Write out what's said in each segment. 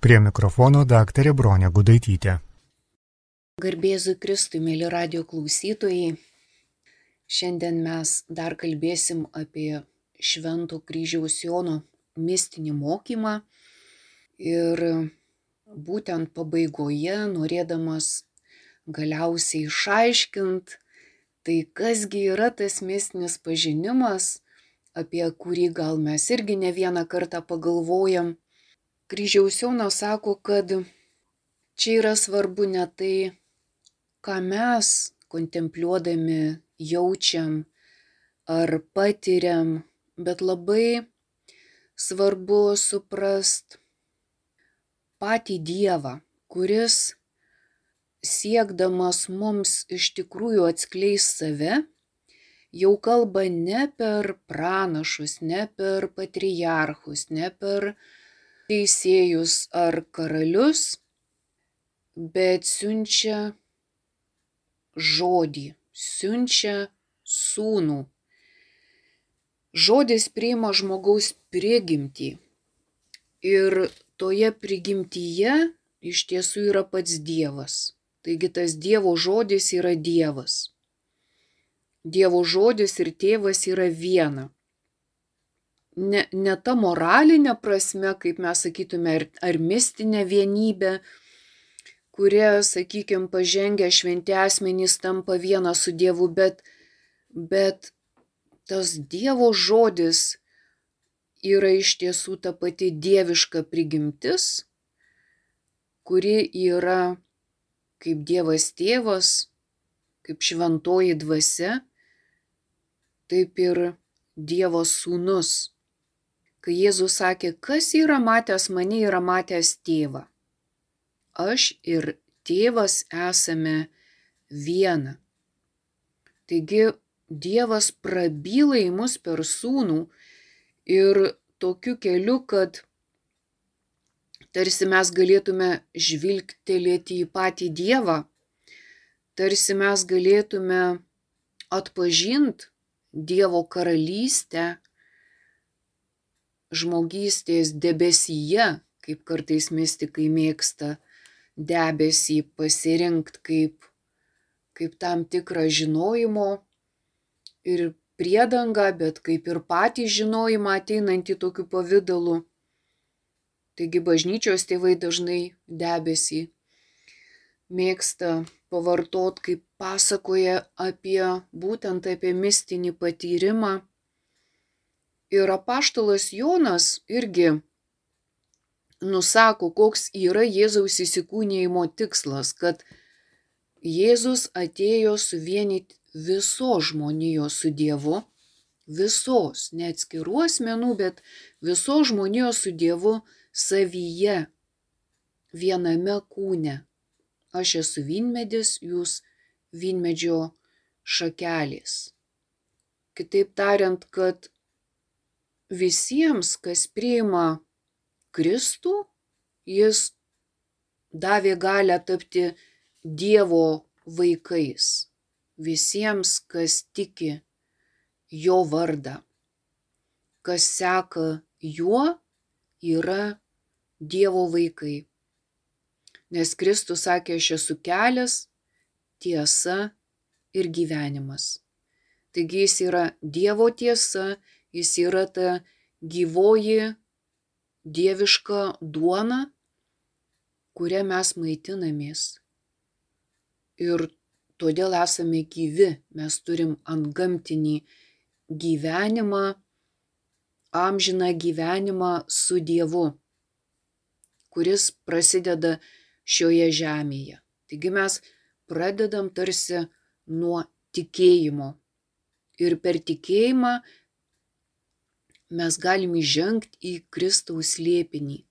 Prie mikrofono daktarė Bronė Gudaitytė. Garbėzui Kristui, mėly radio klausytojai, šiandien mes dar kalbėsim apie Švento kryžiaus Jono mistinį mokymą ir būtent pabaigoje, norėdamas galiausiai išaiškint, tai kasgi yra tas mistinis pažinimas, apie kurį gal mes irgi ne vieną kartą pagalvojam, kryžiaus Jonas sako, kad čia yra svarbu ne tai, ką mes kontempliuodami jaučiam ar patiriam, bet labai svarbu suprast patį Dievą, kuris siekdamas mums iš tikrųjų atskleis save, jau kalba ne per pranašus, ne per patriarchus, ne per teisėjus ar karalius, bet siunčia žodį, siunčia sūnų. Žodis priima žmogaus prigimtį. Ir toje prigimtyje iš tiesų yra pats Dievas. Taigi tas Dievo žodis yra Dievas. Dievo žodis ir tėvas yra viena ne, ne ta moralinė prasme, kaip mes sakytume, ar, ar mistinė vienybė, kurie, sakykime, pažengę šventi asmenys tampa viena su Dievu, bet, bet tas Dievo žodis yra iš tiesų ta pati dieviška prigimtis, kuri yra kaip Dievas tėvas, kaip šventoji dvasia, taip ir Dievo sūnus kai Jėzus sakė, kas yra matęs mane, yra matęs tėvą. Aš ir tėvas esame viena. Taigi Dievas prabyla į mus per sūnų ir tokiu keliu, kad tarsi mes galėtume žvilgtelėti į patį Dievą, tarsi mes galėtume atpažinti Dievo karalystę, žmogystės debesyje, kaip kartais mystikai mėgsta debesį pasirinkti kaip, kaip tam tikrą žinojimo ir priedangą, bet kaip ir patį žinojimą ateinantį tokiu pavydalu. Taigi bažnyčios tėvai dažnai debesį mėgsta pavartot, kaip pasakoja apie būtent apie mistinį patyrimą Ir apaštalas Jonas irgi nusako, koks yra Jėzaus įsikūnijimo tikslas, kad Jėzus atėjo suvienyti visos žmonijos su Dievu, visos, ne atskirų asmenų, bet visos žmonijos su Dievu savyje, viename kūne. Aš esu vynmedis, jūs vynmedžio šakelės. Kitaip tariant, kad visiems, kas priima Kristų, jis davė galę tapti Dievo vaikais. Visiems, kas tiki jo vardą, kas seka juo, yra Dievo vaikai. Nes Kristus sakė, aš esu kelias, tiesa ir gyvenimas. Taigi jis yra Dievo tiesa Jis yra ta gyvoji dieviška duona, kuria mes maitinamės. Ir todėl esame gyvi, mes turim ant gamtinį gyvenimą, amžiną gyvenimą su Dievu, kuris prasideda šioje žemėje. Taigi mes pradedam tarsi nuo tikėjimo. Ir per tikėjimą mes galim įžengti į Kristaus liepinį.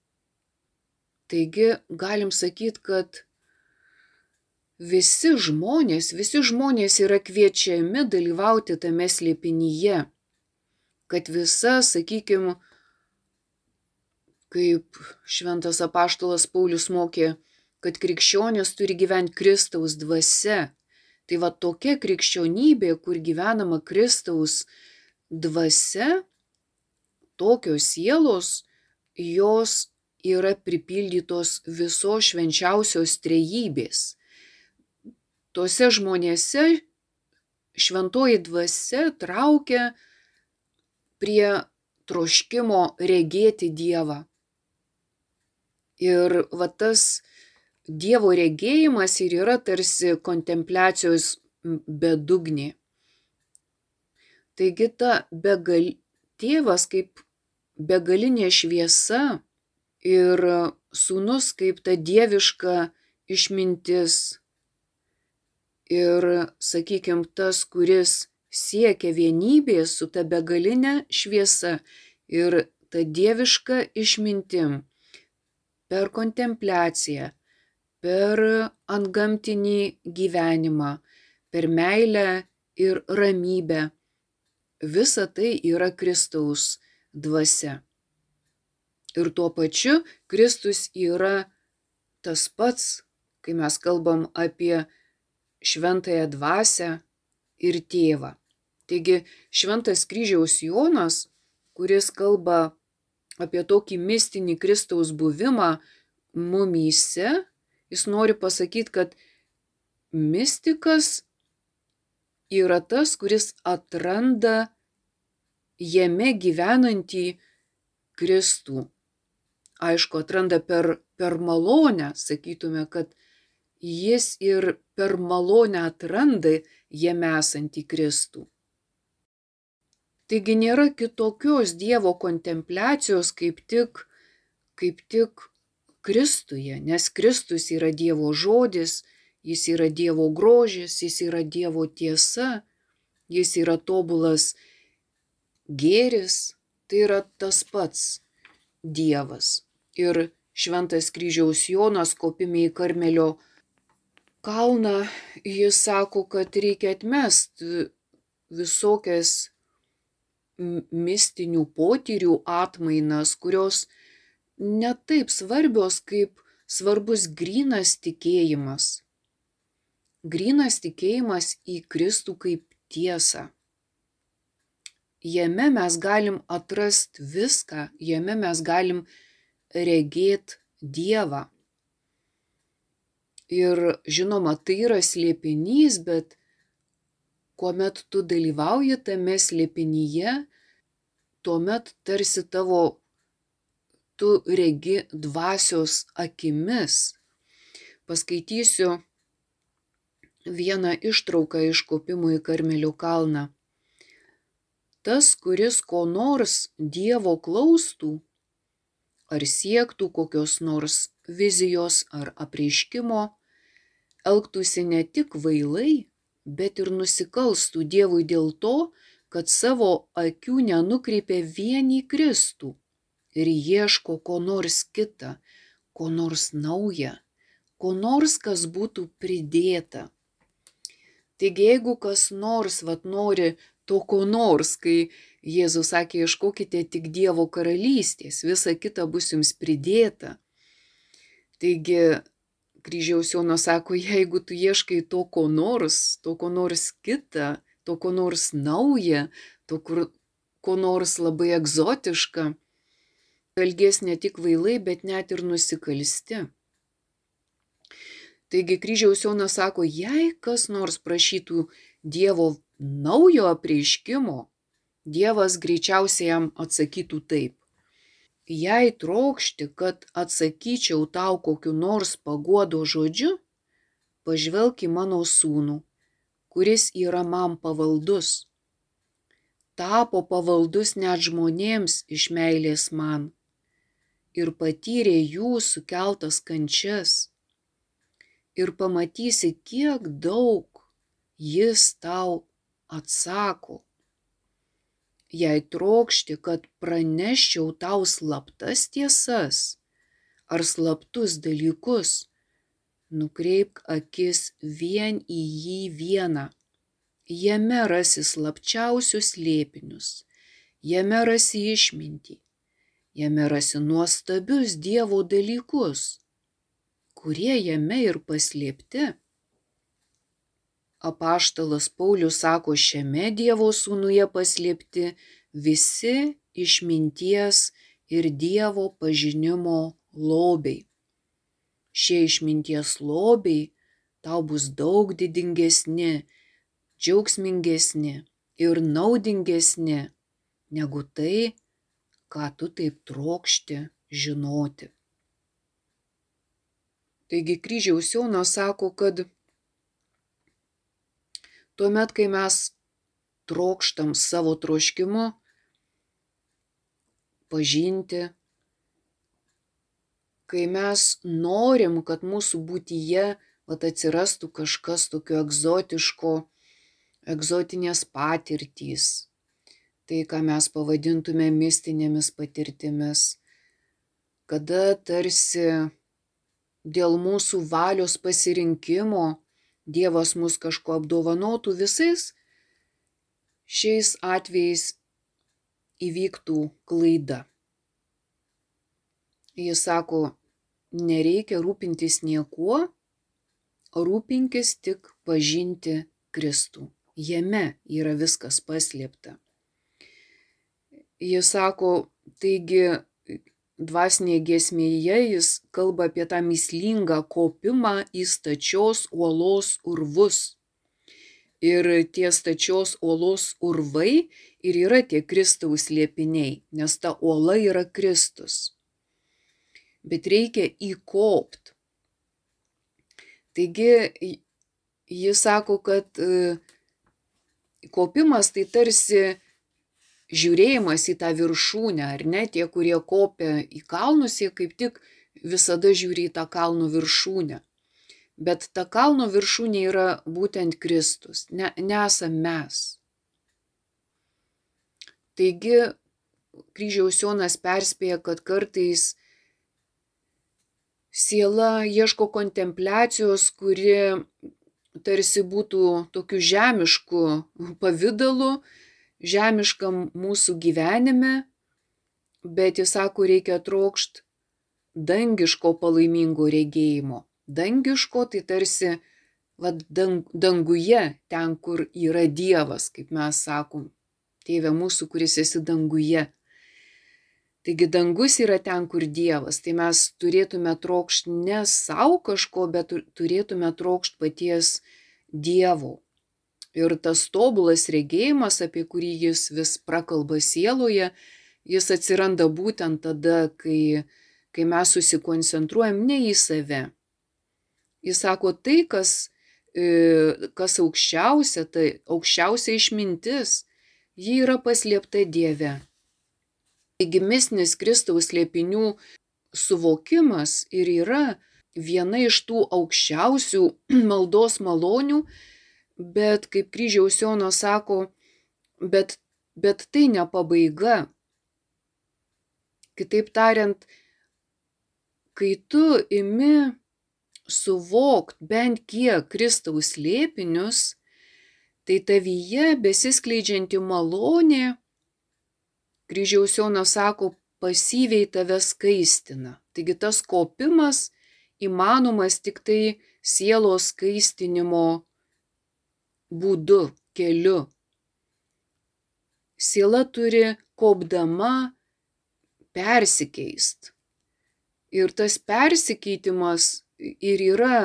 Taigi galim sakyti, kad visi žmonės, visi žmonės yra kviečiami dalyvauti tame slėpinyje, kad visa, sakykime, kaip šventas apaštalas Paulius mokė, kad krikščionis turi gyventi Kristaus dvasia. Tai va tokia krikščionybė, kur gyvenama Kristaus dvasia, tokios sielos, jos yra pripildytos visos švenčiausios trejybės. Tuose žmonėse šventoji dvasia traukia prie troškimo regėti Dievą. Ir va tas Dievo regėjimas ir yra tarsi kontempliacijos bedugnė. Taigi ta begal, tėvas kaip begalinė šviesa ir sūnus kaip ta dieviška išmintis. Ir, sakykime, tas, kuris siekia vienybės su ta begalinė šviesa ir ta dieviška išmintim per kontempliaciją, per antgamtinį gyvenimą, per meilę ir ramybę Visa tai yra Kristaus dvasia. Ir tuo pačiu Kristus yra tas pats, kai mes kalbam apie šventąją dvasę ir tėvą. Taigi šventas kryžiaus Jonas, kuris kalba apie tokį mistinį Kristaus buvimą mumyse, jis nori pasakyti, kad mystikas yra tas, kuris atranda jame gyvenantį Kristų. Aišku, atranda per, per malonę, sakytume, kad jis ir per malonę atranda jame esantį Kristų. Taigi nėra kitokios Dievo kontempliacijos kaip tik, kaip tik Kristuje, nes Kristus yra Dievo žodis, jis yra Dievo grožis, jis yra Dievo tiesa, jis yra tobulas gėris, tai yra tas pats Dievas. Ir šventas kryžiaus Jonas kopime į Karmelio kalną, jis sako, kad reikia atmesti visokias mistinių potyrių atmainas, kurios netaip svarbios kaip svarbus grinas tikėjimas grynas tikėjimas į Kristų kaip tiesą. Jame mes galim atrast viską, jame mes galim regėti Dievą. Ir žinoma, tai yra slėpinys, bet kuomet tu dalyvauji tame slėpinyje, tuomet tarsi tavo tu regi dvasios akimis. Paskaitysiu vieną ištrauką iš kopimo į Karmelio kalną. Tas, kuris ko nors Dievo klaustų, ar siektų kokios nors vizijos ar apreiškimo, elgtųsi ne tik vailai, bet ir nusikalstų Dievui dėl to, kad savo akių nenukreipia vien į Kristų ir ieško ko nors kitą, ko nors naują, ko nors, kas būtų pridėta. Taigi jeigu kas nors vat nori to ko nors, kai Jėzus sakė, ieškokite tik Dievo karalystės, visa kita bus jums pridėta. Taigi kryžiaus Jono sako, jeigu tu ieškai to ko nors, to ko nors kita, to ko nors nauja, to kur, ko nors labai egzotiška, elgies ne tik vailai, bet net ir nusikalsti. Taigi kryžiaus Jonas sako, jei kas nors prašytų Dievo naujo apreiškimo, Dievas greičiausiai jam atsakytų taip. Jei trokšti, kad atsakyčiau tau kokiu nors paguodo žodžiu, pažvelk į mano sūnų, kuris yra man pavaldus. Tapo pavaldus net žmonėms iš meilės man ir patyrė jų sukeltas kančias ir pamatysi, kiek daug jis tau atsako. Jei trokšti, kad praneščiau tau slaptas tiesas ar slaptus dalykus, nukreipk akis vien į jį vieną. Jame rasi slapčiausius lėpinius, jame rasi išmintį, jame rasi nuostabius Dievo dalykus kurie jame ir paslėpti. Apaštalas Paulius sako, šiame Dievo sūnuje paslėpti visi išminties ir Dievo pažinimo lobiai. Šie išminties lobiai tau bus daug didingesni, džiaugsmingesni ir naudingesni negu tai, ką tu taip trokšti žinoti. Taigi kryžiaus Jonas sako, kad tuomet, kai mes trokštam savo troškimu pažinti, kai mes norim, kad mūsų būtyje vat, atsirastų kažkas tokio egzotiško, egzotinės patirtys, tai ką mes pavadintume mistinėmis patirtimis, kada tarsi dėl mūsų valios pasirinkimo Dievas mus kažko apdovanotų visais, šiais atvejais įvyktų klaida. Jis sako, nereikia rūpintis niekuo, rūpinkis tik pažinti Kristų. Jame yra viskas paslėpta. Jis sako, taigi dvasinėje giesmėje jis kalba apie tą mislingą kopimą į stačios uolos urvus. Ir tie stačios uolos urvai ir yra tie Kristaus liepiniai, nes ta uola yra Kristus. Bet reikia įkopt. Taigi jis sako, kad kopimas tai tarsi žiūrėjimas į tą viršūnę, ar ne, tie, kurie kopia į kalnus, jie kaip tik visada žiūri į tą kalnų viršūnę. Bet ta kalno viršūnė yra būtent Kristus, ne, nesam mes. Taigi, kryžiaus Jonas perspėja, kad kartais siela ieško kontempliacijos, kuri tarsi būtų tokiu žemišku pavydalu, žemiškam mūsų gyvenime, bet jis sako, reikia trokšt dangiško palaimingo regėjimo. Dangiško tai tarsi vat, dang, danguje, ten, kur yra Dievas, kaip mes sakom, tėve mūsų, kuris esi danguje. Taigi dangus yra ten, kur Dievas. Tai mes turėtume trokšt ne savo kažko, bet turėtume trokšt paties Dievo. Ir tas tobulas regėjimas, apie kurį jis vis prakalba sieloje, jis atsiranda būtent tada, kai, kai mes susikoncentruojam ne į save. Jis sako, tai, kas, e, kas aukščiausia, tai aukščiausia išmintis, ji yra paslėpta Dieve. Taigi misnis Kristaus slėpinių suvokimas ir yra viena iš tų aukščiausių maldos malonių, bet kaip kryžiaus Jono sako, bet, bet tai ne pabaiga. Kitaip tariant, kai tu imi suvokt bent kiek Kristaus lėpinius, tai tavyje besiskleidžianti malonė, kryžiaus Jonas sako, pasyviai tave skaistina. Taigi tas kopimas įmanomas tik tai sielos skaistinimo būdu, keliu. Siela turi kopdama persikeist. Ir tas persikeitimas ir yra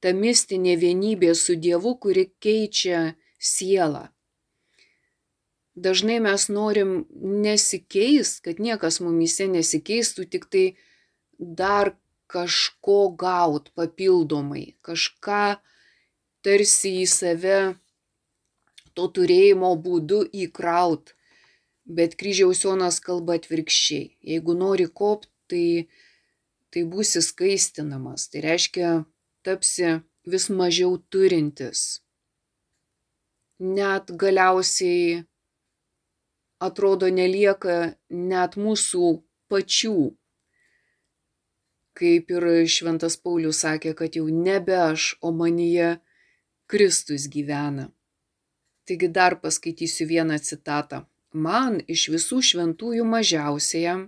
ta mistinė vienybė su Dievu, kuri keičia sielą. Dažnai mes norim nesikeis, kad niekas mumise nesikeistų, tik tai dar kažko gaut papildomai, kažką tarsi į save to turėjimo būdu įkraut. Bet kryžiaus Jonas kalba atvirkščiai. Jeigu nori kopt, tai, tai būsi skaistinamas. Tai reiškia, tapsi vis mažiau turintis. Net galiausiai atrodo nelieka net mūsų pačių. Kaip ir Šventas Paulius sakė, kad jau nebe aš, o manyje Kristus gyvena. Taigi dar paskaitysiu vieną citatą. Man iš visų šventųjų mažiausiajam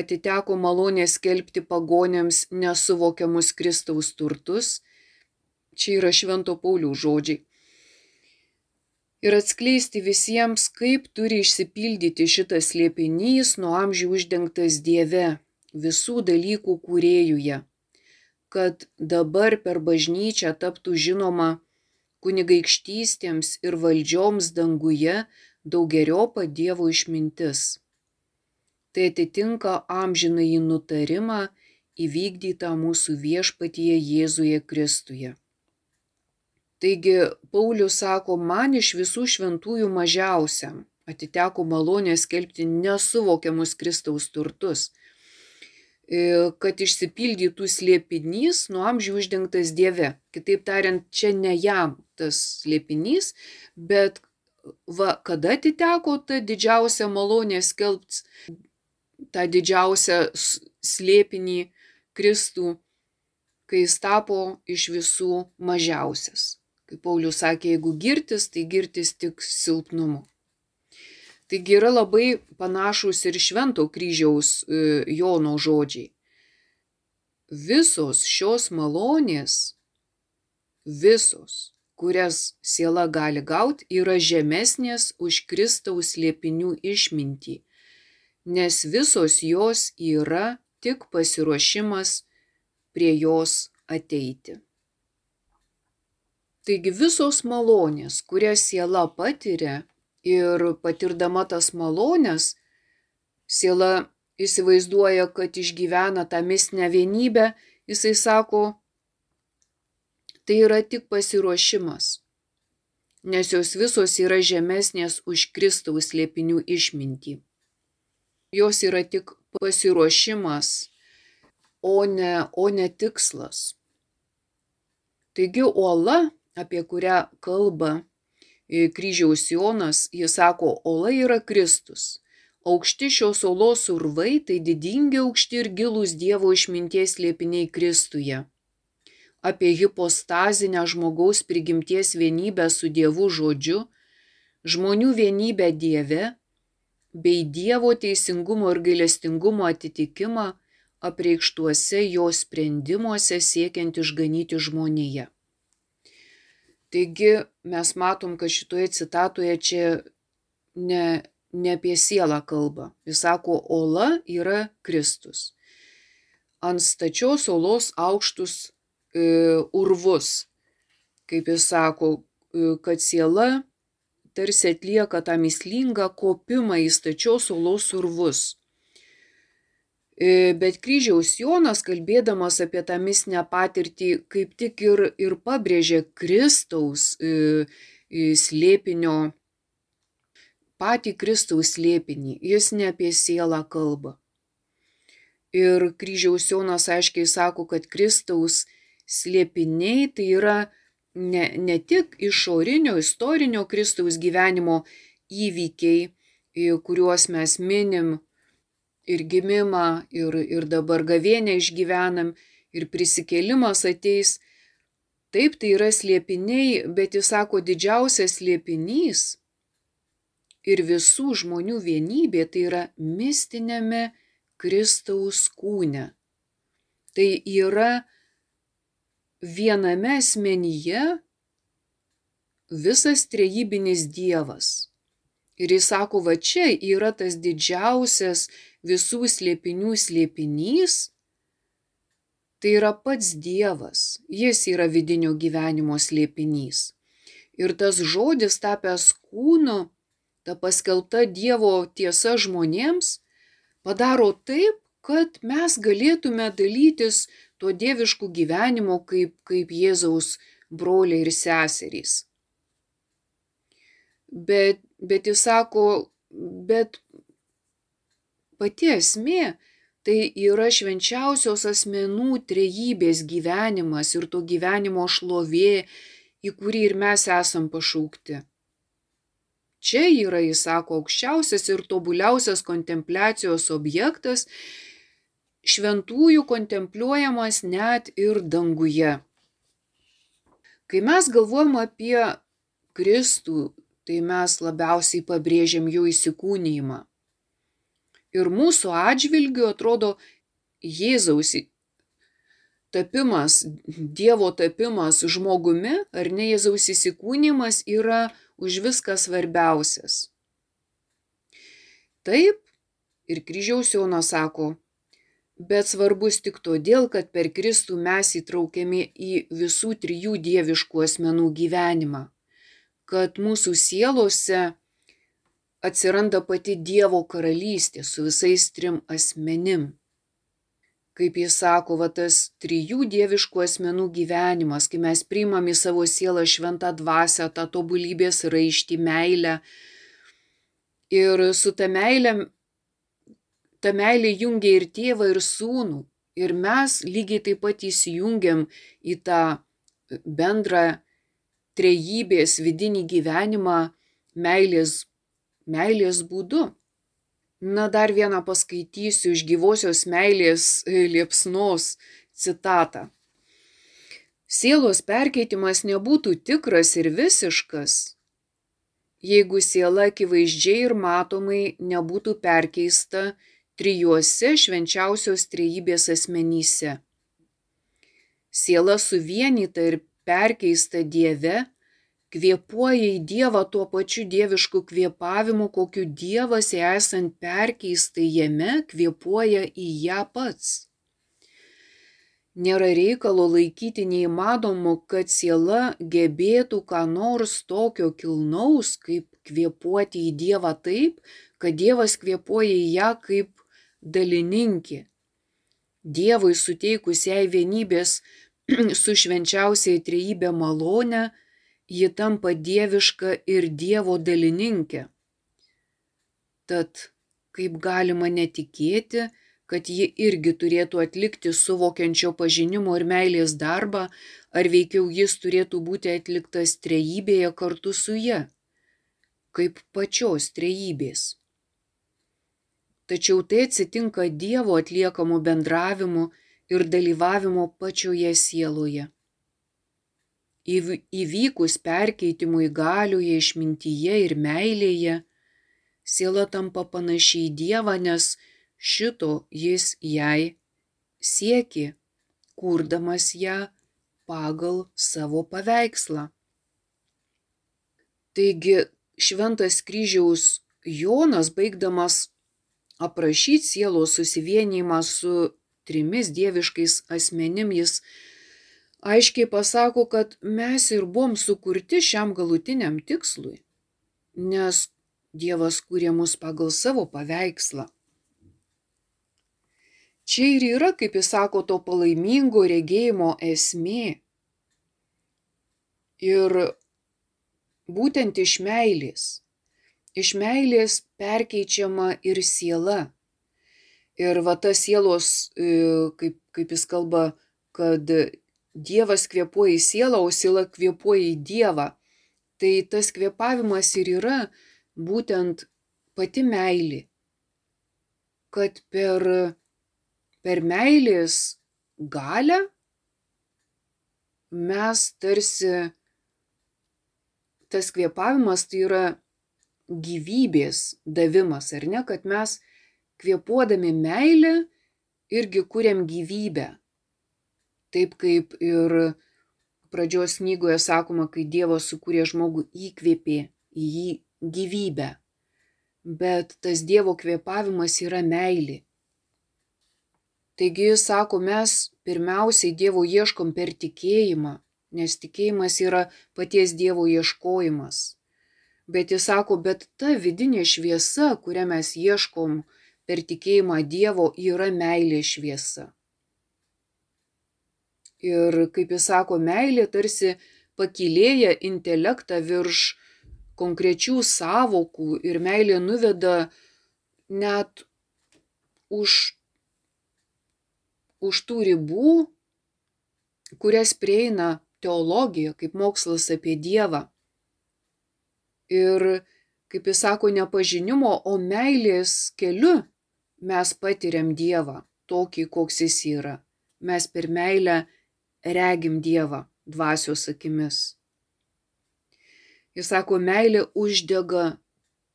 atiteko malonė skelbti pagonėms nesuvokiamus Kristaus turtus. Čia yra Švento Paulių žodžiai. Ir atskleisti visiems, kaip turi išsipildyti šitas liepinys nuo amžių uždengtas Dieve. visų dalykų kūrėjuje, kad dabar per bažnyčią taptų žinoma kunigaikštystėms ir valdžioms danguje daugeriopą Dievo išmintis. Tai atitinka amžinai nutarimą įvykdytą mūsų viešpatyje Jėzuje Kristuje. Taigi Paulius sako, man iš visų šventųjų mažiausiam atiteko malonė skelbti nesuvokiamus Kristaus turtus, kad išsipildytų slėpinys nuo amžių uždengtas Dieve. Kitaip tariant, čia ne jam tas slėpinys, bet va, kada atiteko ta didžiausia malonė skelbti tą didžiausią slėpinį Kristų, kai jis tapo iš visų mažiausias. Kaip Paulius sakė, jeigu girtis, tai girtis tik silpnumu. Taigi yra labai panašus ir švento kryžiaus e, Jono žodžiai. Visos šios malonės, visos, kurias siela gali gauti, yra žemesnės už Kristaus liepinių išmintį, nes visos jos yra tik pasiruošimas prie jos ateiti. Taigi visos malonės, kurias siela patiria ir patirdama tas malonės, siela įsivaizduoja, kad išgyvena tą mistinę vienybę, jisai sako, tai yra tik pasiruošimas, nes jos visos yra žemesnės už Kristaus liepinių išmintį. Jos yra tik pasiruošimas, o ne, o ne tikslas. Taigi uola apie kurią kalba kryžiaus Jonas, jis sako, ola yra Kristus. Aukšti šios olos urvai tai didingi aukšti ir gilūs Dievo išminties liepiniai Kristuje. Apie hipostazinę žmogaus prigimties vienybę su Dievu žodžiu, žmonių vienybę Dieve bei Dievo teisingumo ir gailestingumo atitikimą apreikštuose jo sprendimuose siekiant išganyti žmoniją. Taigi mes matom, kad šitoje citatoje čia ne, ne apie sielą kalba. Jis sako, ola yra Kristus. Ant stačios olos aukštus e, urvus, kaip jis sako, e, kad siela tarsi atlieka tą mislingą kopimą į stačios olos urvus. E, bet kryžiaus Jonas, kalbėdamas apie tą misnę patirtį, kaip tik ir, ir pabrėžė Kristaus e, e, slėpinio, patį Kristaus slėpinį. Jis ne apie sielą kalba. Ir kryžiaus Jonas aiškiai sako, kad Kristaus slėpiniai tai yra ne, ne tik išorinio, istorinio Kristaus gyvenimo įvykiai, kuriuos mes minim ir gimimą, ir, ir dabar gavienę išgyvenam, ir prisikėlimas ateis. Taip, tai yra slėpiniai, bet jis sako, didžiausias slėpinys ir visų žmonių vienybė tai yra mistinėme Kristaus kūne. Tai yra viename asmenyje visas trejybinis Dievas. Ir jis sako, va čia yra tas didžiausias visų slėpinių slėpinys, tai yra pats Dievas, jis yra vidinio gyvenimo slėpinys. Ir tas žodis tapęs kūnu, ta paskelbta Dievo tiesa žmonėms, padaro taip, kad mes galėtume dalytis tuo dievišku gyvenimu kaip, kaip Jėzaus broliai ir seserys. Bet, bet jis sako, bet pati esmė tai yra švenčiausios asmenų trejybės gyvenimas ir to gyvenimo šlovė, į kurį ir mes esam pašaukti. Čia yra, jis sako, aukščiausias ir tobuliausias kontempliacijos objektas, šventųjų kontempliuojamas net ir danguje. Kai mes galvojam apie Kristų, tai mes labiausiai pabrėžiam jų įsikūnymą. Ir mūsų atžvilgiu atrodo Jėzaus tapimas, Dievo tapimas žmogumi ar ne Jėzaus įsikūnymas yra už viską svarbiausias. Taip, ir kryžiaus Jonas sako, bet svarbus tik todėl, kad per Kristų mes įtraukiami į visų trijų dieviškų asmenų gyvenimą, kad mūsų sielose atsiranda pati Dievo karalystė su visais trim asmenim. Kaip jis sako, va tas trijų dieviškų asmenų gyvenimas, kai mes priimam į savo sielą šventą dvasę, tą tobulybės raištį, meilę. Ir su ta meilė ta meilė jungia ir tėvą, ir sūnų. Ir mes lygiai taip pat įsijungiam į tą bendrą trejybės vidinį gyvenimą meilės, meilės būdu. Na, dar vieną paskaitysiu iš gyvosios meilės liepsnos citatą. Sielos perkeitimas nebūtų tikras ir visiškas, jeigu siela akivaizdžiai ir matomai nebūtų perkeista trijuose švenčiausios trejybės asmenyse. Siela suvienyta ir perkeista Dieve, kvėpuoja į Dievą tuo pačiu dievišku kvėpavimu, kokiu Dievas esant perkeistai jame kvėpuoja į ją pats. Nėra reikalo laikyti neįmanomu, kad siela gebėtų ką nors tokio kilnaus, kaip kvėpuoti į Dievą taip, kad Dievas kvėpuoja į ją kaip dalininkė. Dievui suteikus jai vienybės su švenčiausiai trejybė malonę, ji tampa dieviška ir Dievo dalininkė. Tad kaip galima netikėti, kad ji irgi turėtų atlikti suvokiančio pažinimo ir meilės darbą, ar veikiau jis turėtų būti atliktas trejybėje kartu su ja, kaip pačios trejybės tačiau tai atsitinka Dievo atliekamų bendravimų ir dalyvavimo pačioje sieloje. Įvykus perkeitimui galioje, išmintyje ir meilėje, siela tampa panašiai į Dievą, nes šito jis jai sieki, kurdamas ją pagal savo paveikslą. Taigi šventas kryžiaus Jonas, baigdamas aprašyti sielos susivienijimą su trimis dieviškais asmenim, jis aiškiai pasako, kad mes ir buvom sukurti šiam galutiniam tikslui, nes Dievas kūrė mus pagal savo paveikslą. Čia ir yra, kaip jis sako, to palaimingo regėjimo esmė. Ir būtent iš meilės iš meilės perkeičiama ir siela. Ir va ta sielos, e, kaip, kaip jis kalba, kad Dievas kvėpuoja į sielą, o siela kvėpuoja į Dievą. Tai tas kvėpavimas ir yra būtent pati meilė. Kad per, per meilės galę mes tarsi tas kvėpavimas tai yra gyvybės davimas, ar ne, kad mes kvėpuodami meilę irgi kuriam gyvybę. Taip kaip ir pradžios knygoje sakoma, kai Dievas sukūrė žmogų įkvėpė į jį gyvybę. Bet tas Dievo kvėpavimas yra meilė. Taigi jis sako, mes pirmiausiai Dievo ieškom per tikėjimą, nes tikėjimas yra paties Dievo ieškojimas. Bet jis sako, bet ta vidinė šviesa, kurią mes ieškom per tikėjimą Dievo, yra meilė šviesa. Ir kaip jis sako, meilė tarsi pakilėja intelektą virš konkrečių savokų ir meilė nuveda net už, už tų ribų, kurias prieina teologija kaip mokslas apie Dievą. Ir, kaip jis sako, nepažinimo, o meilės keliu mes patiriam Dievą, tokį, koks jis yra. Mes per meilę regim Dievą dvasios akimis. Jis sako, meilė uždega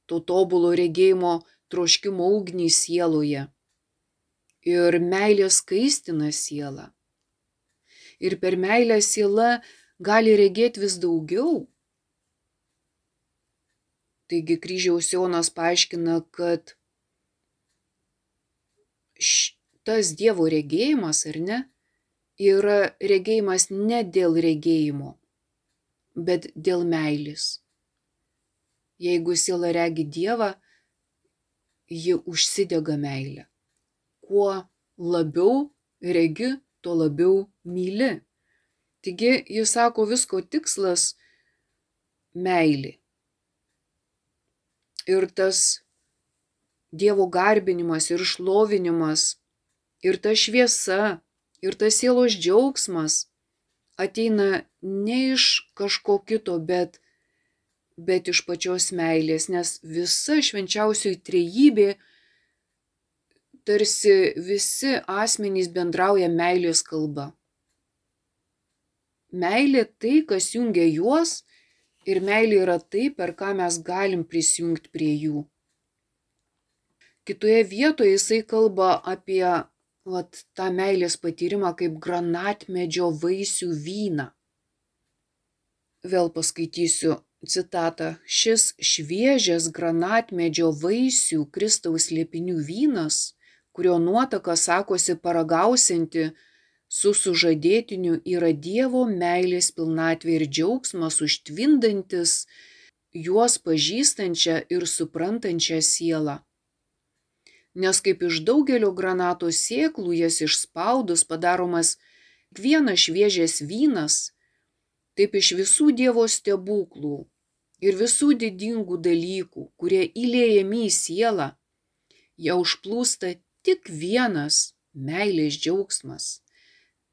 to tobulo regėjimo troškimo ugnį sieloje. Ir meilė skaistina sielą. Ir per meilę siela gali regėti vis daugiau Taigi kryžiaus Jonas paaiškina, kad tas Dievo regėjimas, ar ne, yra regėjimas ne dėl regėjimo, bet dėl meilės. Jeigu siela regi Dievą, ji užsidega meilę. Kuo labiau regi, tuo labiau myli. Taigi jis sako, visko tikslas - meilė. Ir tas Dievo garbinimas ir šlovinimas, ir ta šviesa, ir tas sielos džiaugsmas ateina ne iš kažko kito, bet, bet iš pačios meilės, nes visa švenčiausioji trejybė tarsi visi asmenys bendrauja meilės kalba. Meilė tai, kas jungia juos ir meilė yra tai, per ką mes galim prisijungti prie jų. Kitoje vietoje jisai kalba apie vat, tą meilės patyrimą kaip granatmedžio vaisių vyną. Vėl paskaitysiu citatą. Šis šviežias granatmedžio vaisių Kristaus liepinių vynas, kurio nuotaka sakosi paragausinti su sužadėtiniu, yra Dievo meilės pilnatvė ir džiaugsmas užtvindantis juos pažįstančią ir suprantančią sielą nes kaip iš daugelio granato sėklų jas išspaudus padaromas vienas šviežias vynas, taip iš visų Dievo stebuklų ir visų didingų dalykų, kurie įlėjami į sielą, jau užplūsta tik vienas meilės džiaugsmas.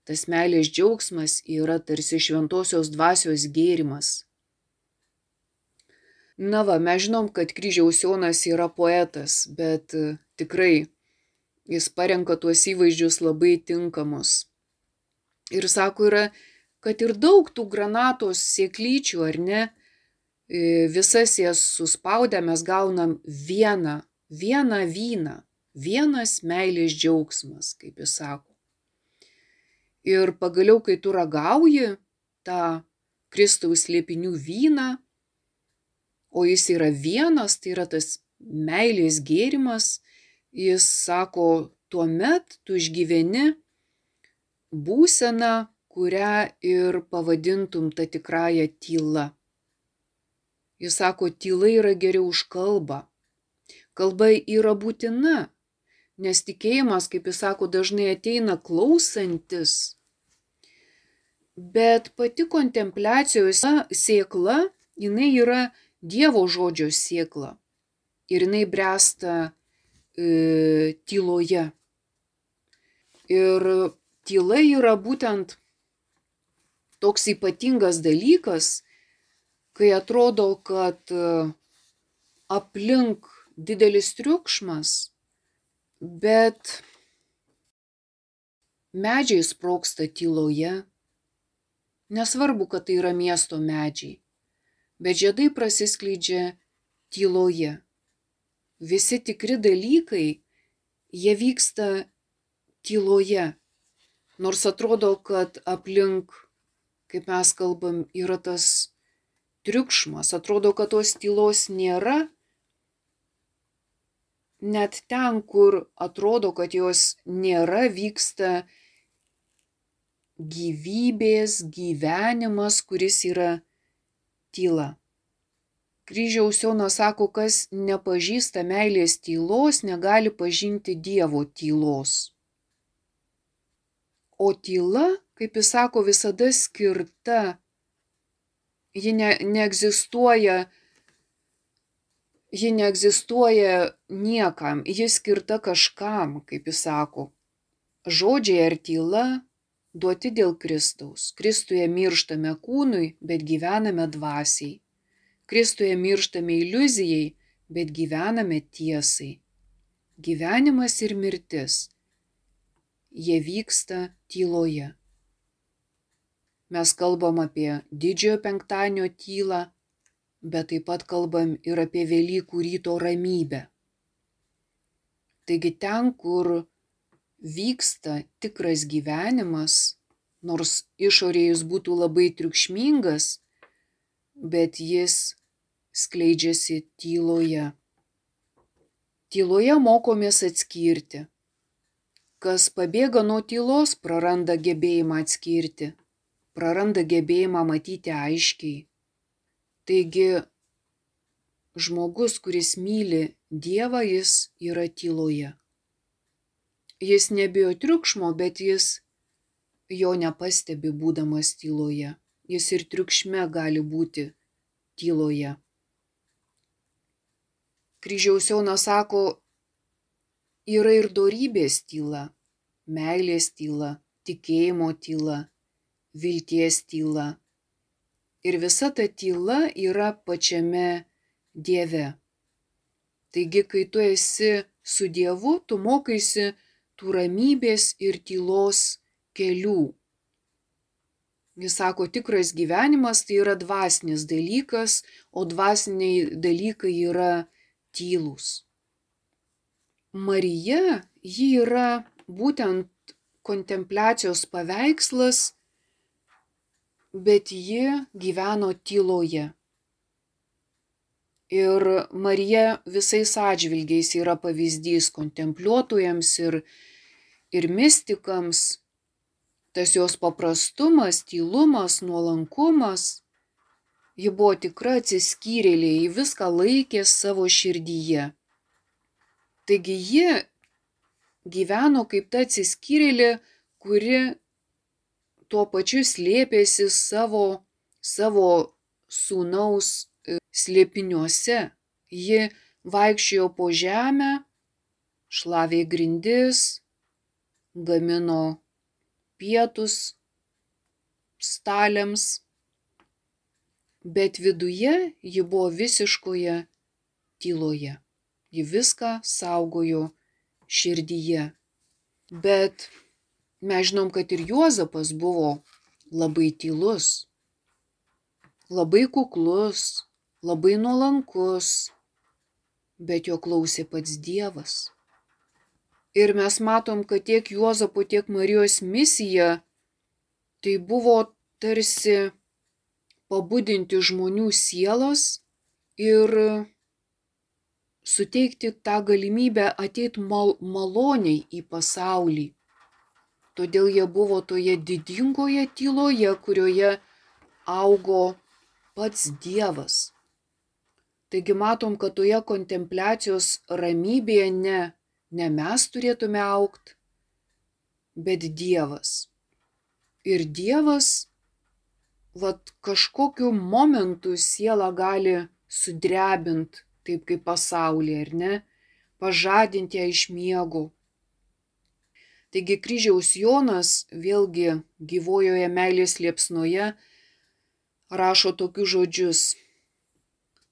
Tas meilės džiaugsmas yra tarsi šventosios dvasios gėrimas. Na va, mes žinom, kad kryžiaus Jonas yra poetas, bet tikrai jis parenka tuos įvaizdžius labai tinkamus. Ir sako, yra, kad ir daug tų granatos sėklyčių, ar ne, visas jas suspaudę mes gaunam vieną, vieną vyną, vienas meilės džiaugsmas, kaip jis sako. Ir pagaliau, kai tu ragauji tą Kristaus liepinių vyną, o jis yra vienas, tai yra tas meilės gėrimas, jis sako, tuomet tu išgyveni būseną, kurią ir pavadintum tą tikrąją tylą. Jis sako, tyla yra geriau už kalbą. Kalba yra būtina, nes tikėjimas, kaip jis sako, dažnai ateina klausantis. Bet pati kontempliacijos sėkla, jinai yra Dievo žodžio sėkla. Ir jinai bręsta e, tyloje. Ir tyla yra būtent toks ypatingas dalykas, kai atrodo, kad e, aplink didelis triukšmas, bet medžiai sproksta tyloje. Nesvarbu, kad tai yra miesto medžiai, bet žiedai prasiskleidžia tyloje visi tikri dalykai, jie vyksta tyloje. Nors atrodo, kad aplink, kaip mes kalbam, yra tas triukšmas, atrodo, kad tos tylos nėra. Net ten, kur atrodo, kad jos nėra, vyksta gyvybės gyvenimas, kuris yra tyla. Kryžiaus Jonas sako, kas nepažįsta meilės tylos, negali pažinti Dievo tylos. O tyla, kaip jis sako, visada skirta, ji ne, neegzistuoja, ji neegzistuoja niekam, ji skirta kažkam, kaip jis sako. Žodžiai ar tyla duoti dėl Kristaus. Kristuje mirštame kūnui, bet gyvename dvasiai. Kristuje mirštame iliuzijai, bet gyvename tiesai. Gyvenimas ir mirtis. Jie vyksta tyloje. Mes kalbam apie didžiojo penktadienio tylą, bet taip pat kalbam ir apie Velykų ryto ramybę. Taigi ten, kur vyksta tikras gyvenimas, nors išorėje jis būtų labai triukšmingas, bet jis skleidžiasi tyloje. Tyloje mokomės atskirti, kas pabėga nuo tylos, praranda gebėjimą atskirti, praranda gebėjimą matyti aiškiai. Taigi, žmogus, kuris myli Dievą, jis yra tyloje. Jis nebijo triukšmo, bet jis jo nepastebi būdamas tyloje. Jis ir triukšme gali būti tyloje. Kryžiaus Jonas sako, yra ir dorybės tyla, meilės tyla, tikėjimo tyla, vilties tyla. Ir visa ta tyla yra pačiame Dieve. Taigi, kai tu esi su Dievu, tu mokaisi tų ramybės ir tylos kelių. Jis sako, tikras gyvenimas tai yra dvasinis dalykas, o dvasiniai dalykai yra tylus. Marija, ji yra būtent kontempliacijos paveikslas, bet ji gyveno tyloje. Ir Marija visais atžvilgiais yra pavyzdys kontempliuotojams ir, ir mystikams. Tas jos paprastumas, tylumas, nuolankumas. Ji buvo tikra atsiskyrėlė, ji viską laikė savo širdyje. Taigi ji gyveno kaip ta atsiskyrėlė, kuri tuo pačiu slėpėsi savo, savo sūnaus e, slėpiniuose. Ji vaikščiojo po žemę, šlavė grindis, gamino pietus staliams, bet viduje ji buvo visiškoje tyloje. Ji viską saugojo širdyje. Bet mes žinom, kad ir Juozapas buvo labai tylus, labai kuklus, labai nuolankus, bet jo klausė pats Dievas. Ir mes matom, kad tiek Juozapo, tiek Marijos misija tai buvo tarsi pabudinti žmonių sielos ir suteikti tą galimybę ateit mal maloniai į pasaulį. Todėl jie buvo toje didingoje tyloje, kurioje augo pats Dievas. Taigi matom, kad toje kontempliacijos ramybėje ne, ne mes turėtume aukti, bet Dievas. Ir Dievas, vad kažkokiu momentu sielą gali sudrebint taip kaip pasaulyje, ar ne, pažadinti ją iš miego. Taigi kryžiaus Jonas vėlgi gyvojoje meilės liepsnoje rašo tokius žodžius.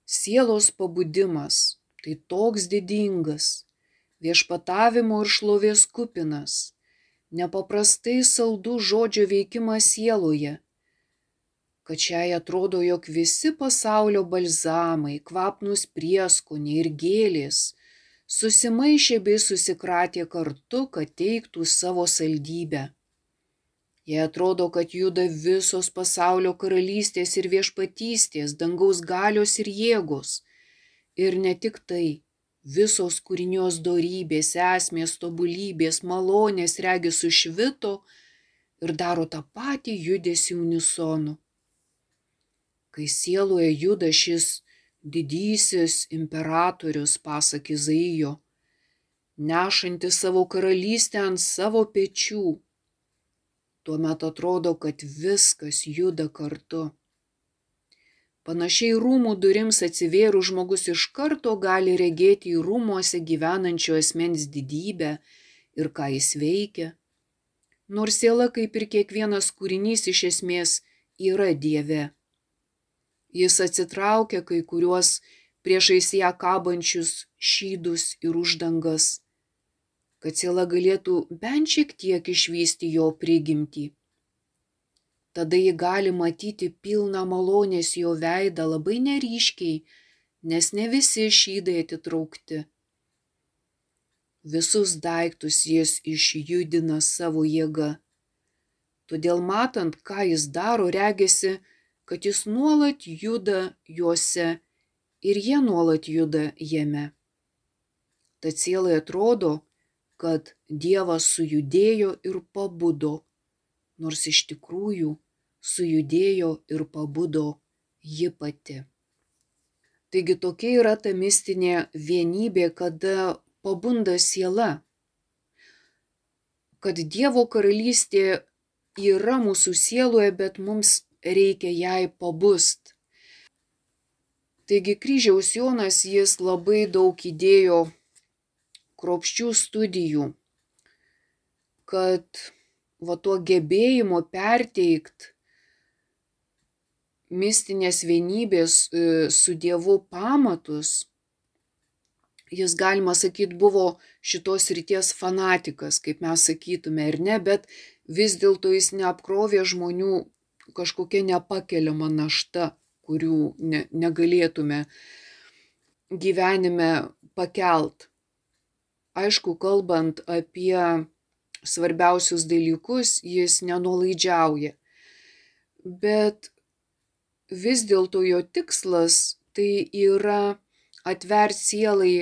Sielos pabudimas tai toks didingas, viešpatavimo ir šlovės kupinas, nepaprastai saldų žodžio veikimas sieloje, kad šiai atrodo, jog visi pasaulio balzamai, kvapnus prieskoniai ir gėlės susimaišė bei susikratė kartu, kad teiktų savo saldybę. Jie atrodo, kad juda visos pasaulio karalystės ir viešpatystės, dangaus galios ir jėgos. Ir ne tik tai, visos kūrinios dorybės, esmės, tobulybės, malonės regi sušvito ir daro tą patį judesi unisonu kai sieloje juda šis didysis imperatorius, pasak Izaijo, nešantis savo karalystę ant savo pečių. Tuomet atrodo, kad viskas juda kartu. Panašiai rūmų durims atsivėrų žmogus iš karto gali regėti į rūmuose gyvenančio asmens didybę ir ką jis veikia. Nors siela, kaip ir kiekvienas kūrinys, iš esmės yra Dieve. Jis atsitraukia kai kuriuos priešais ją kabančius šydus ir uždangas, kad siela galėtų bent šiek tiek išvysti jo prigimtį. Tada ji gali matyti pilną malonės jo veidą labai neryškiai, nes ne visi šydai atitraukti. Visus daiktus jis išjudina savo jėga. Todėl matant, ką jis daro, regisi, kad jis nuolat juda juose ir jie nuolat juda jame. Tad sielai atrodo, kad Dievas sujudėjo ir pabudo, nors iš tikrųjų sujudėjo ir pabudo ji pati. Taigi tokia yra ta mistinė vienybė, kada pabunda siela, kad Dievo karalystė yra mūsų sieloje, bet mums reikia jai pabust. Taigi kryžiaus Jonas jis labai daug įdėjo kropščių studijų, kad va tuo gebėjimo perteikt mistinės vienybės e, su Dievu pamatus, jis, galima sakyti, buvo šitos ryties fanatikas, kaip mes sakytume, ir ne, bet vis dėlto jis neapkrovė žmonių kažkokia nepakeliama našta, kurių ne, negalėtume gyvenime pakelt. Aišku, kalbant apie svarbiausius dalykus, jis nenulaidžiauja. Bet vis dėlto jo tikslas tai yra atverti sielai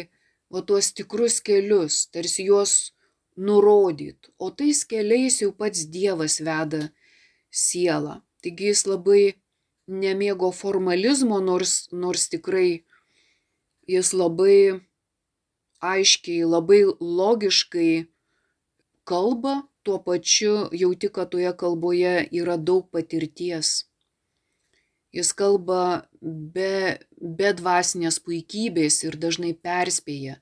va tuos tikrus kelius, tarsi juos nurodyt, o tais keliais jau pats Dievas veda sielą. Taigi jis labai nemėgo formalizmo, nors, nors tikrai jis labai aiškiai, labai logiškai kalba, tuo pačiu jauti, kad toje kalboje yra daug patirties. Jis kalba be, be dvasinės puikybės ir dažnai perspėja,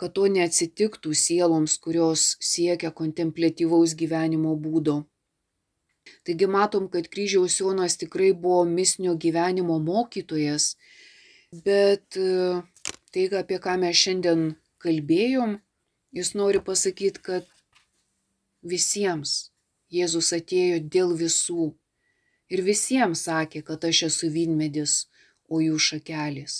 kad to neatsitiktų sieloms, kurios siekia kontemplatyvaus gyvenimo būdo. Taigi matom, kad kryžiaus Jonas tikrai buvo misnio gyvenimo mokytojas, bet e, tai, apie ką mes šiandien kalbėjom, jis nori pasakyti, kad visiems Jėzus atėjo dėl visų ir visiems sakė, kad aš esu vynmedis, o jų šakelis.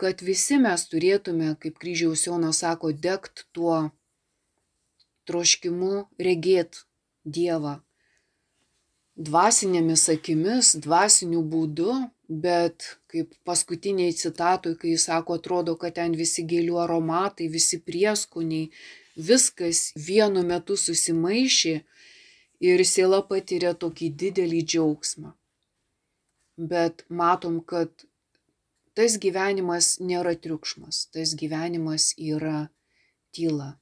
Kad visi mes turėtume, kaip kryžiaus Jonas sako, degt tuo troškimu regėt Dievą, dvasinėmis akimis, dvasiniu būdu, bet kaip paskutiniai citatui, kai jis sako, atrodo, kad ten visi gėlių aromatai, visi prieskoniai, viskas vienu metu susimaišė ir siela patiria tokį didelį džiaugsmą. Bet matom, kad tas gyvenimas nėra triukšmas, tas gyvenimas yra tyla.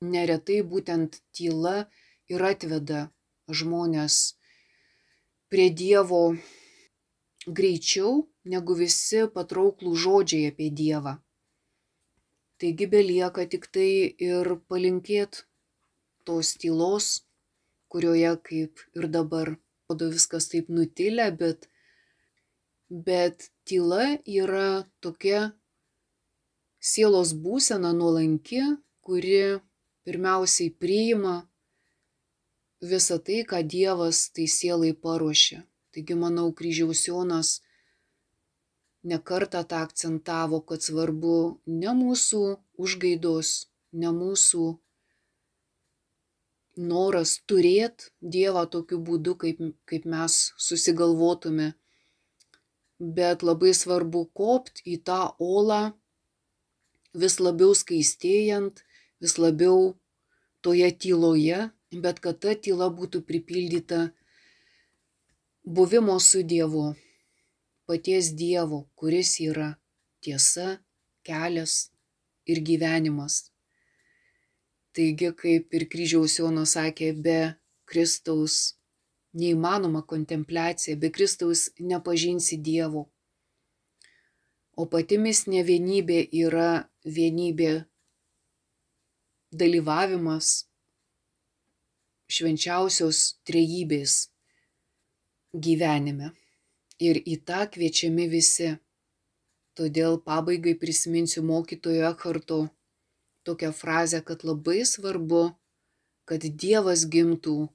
Neretai būtent tyla ir atveda žmonės prie Dievo greičiau negu visi patrauklų žodžiai apie Dievą. Taigi belieka tik tai ir palinkėt tos tylos, kurioje kaip ir dabar, rodo viskas taip nutilę, bet, bet tyla yra tokia sielos būsena nuolanki, kuri pirmiausiai priima visą tai, ką Dievas tai sielai paruošė. Taigi, manau, kryžiaus Jonas nekartą tą akcentavo, kad svarbu ne mūsų užgaidos, ne mūsų noras turėti Dievą tokiu būdu, kaip, kaip mes susigalvotume, bet labai svarbu kopti į tą olą, vis labiau skaistėjant, vis labiau toje tyloje, bet kad ta tyla būtų pripildyta buvimo su Dievu, paties Dievo, kuris yra tiesa, kelias ir gyvenimas. Taigi, kaip ir kryžiaus Jonas sakė, be Kristaus neįmanoma kontempliacija, be Kristaus nepažinsi Dievo. O pati misnė vienybė yra vienybė dalyvavimas švenčiausios trejybės gyvenime. Ir į tą kviečiami visi. Todėl pabaigai prisiminsiu mokytojo Ekharto tokią frazę, kad labai svarbu, kad Dievas gimtų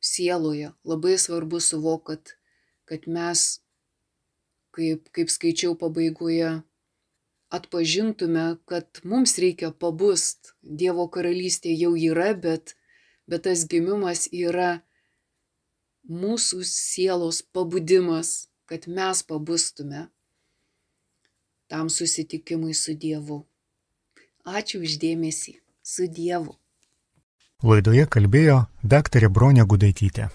sieloje. Labai svarbu suvokti, kad, kad mes, kaip, kaip skaičiau pabaigoje, atpažintume, kad mums reikia pabust. Dievo karalystė jau yra, bet bet tas gimimas yra mūsų sielos pabudimas, kad mes pabustume tam susitikimui su Dievu. Ačiū uždėmesį. Su Dievu. Laidoje kalbėjo daktarė Bronė Gudaitytė.